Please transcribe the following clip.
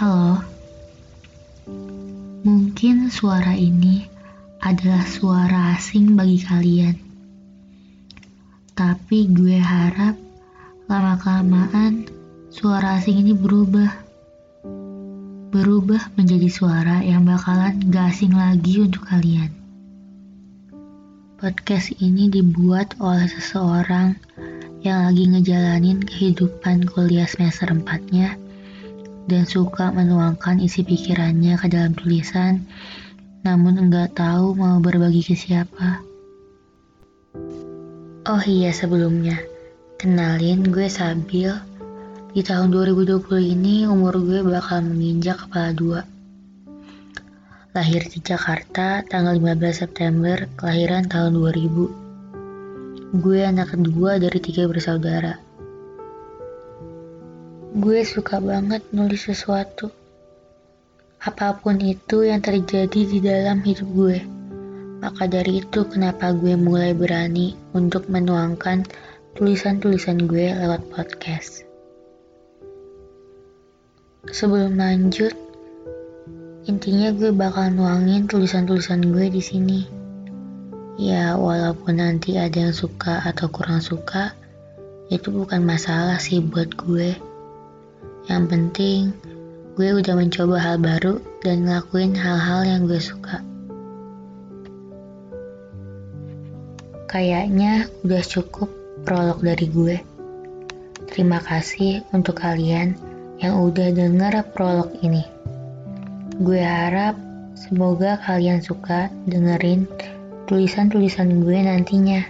Halo. Mungkin suara ini adalah suara asing bagi kalian. Tapi gue harap lama-kelamaan suara asing ini berubah. Berubah menjadi suara yang bakalan gak asing lagi untuk kalian. Podcast ini dibuat oleh seseorang yang lagi ngejalanin kehidupan kuliah semester 4-nya dan suka menuangkan isi pikirannya ke dalam tulisan, namun enggak tahu mau berbagi ke siapa. Oh iya sebelumnya, kenalin gue Sabil. Di tahun 2020 ini umur gue bakal menginjak kepala dua. Lahir di Jakarta tanggal 15 September, kelahiran tahun 2000. Gue anak kedua dari tiga bersaudara. Gue suka banget nulis sesuatu. Apa pun itu yang terjadi di dalam hidup gue. Maka dari itu kenapa gue mulai berani untuk menuangkan tulisan-tulisan gue lewat podcast. Sebelum lanjut, intinya gue bakal nuangin tulisan-tulisan gue di sini. Ya, walaupun nanti ada yang suka atau kurang suka, itu bukan masalah sih buat gue. Yang penting, gue udah mencoba hal baru dan ngelakuin hal-hal yang gue suka. Kayaknya udah cukup prolog dari gue. Terima kasih untuk kalian yang udah denger prolog ini. Gue harap semoga kalian suka dengerin tulisan-tulisan gue nantinya.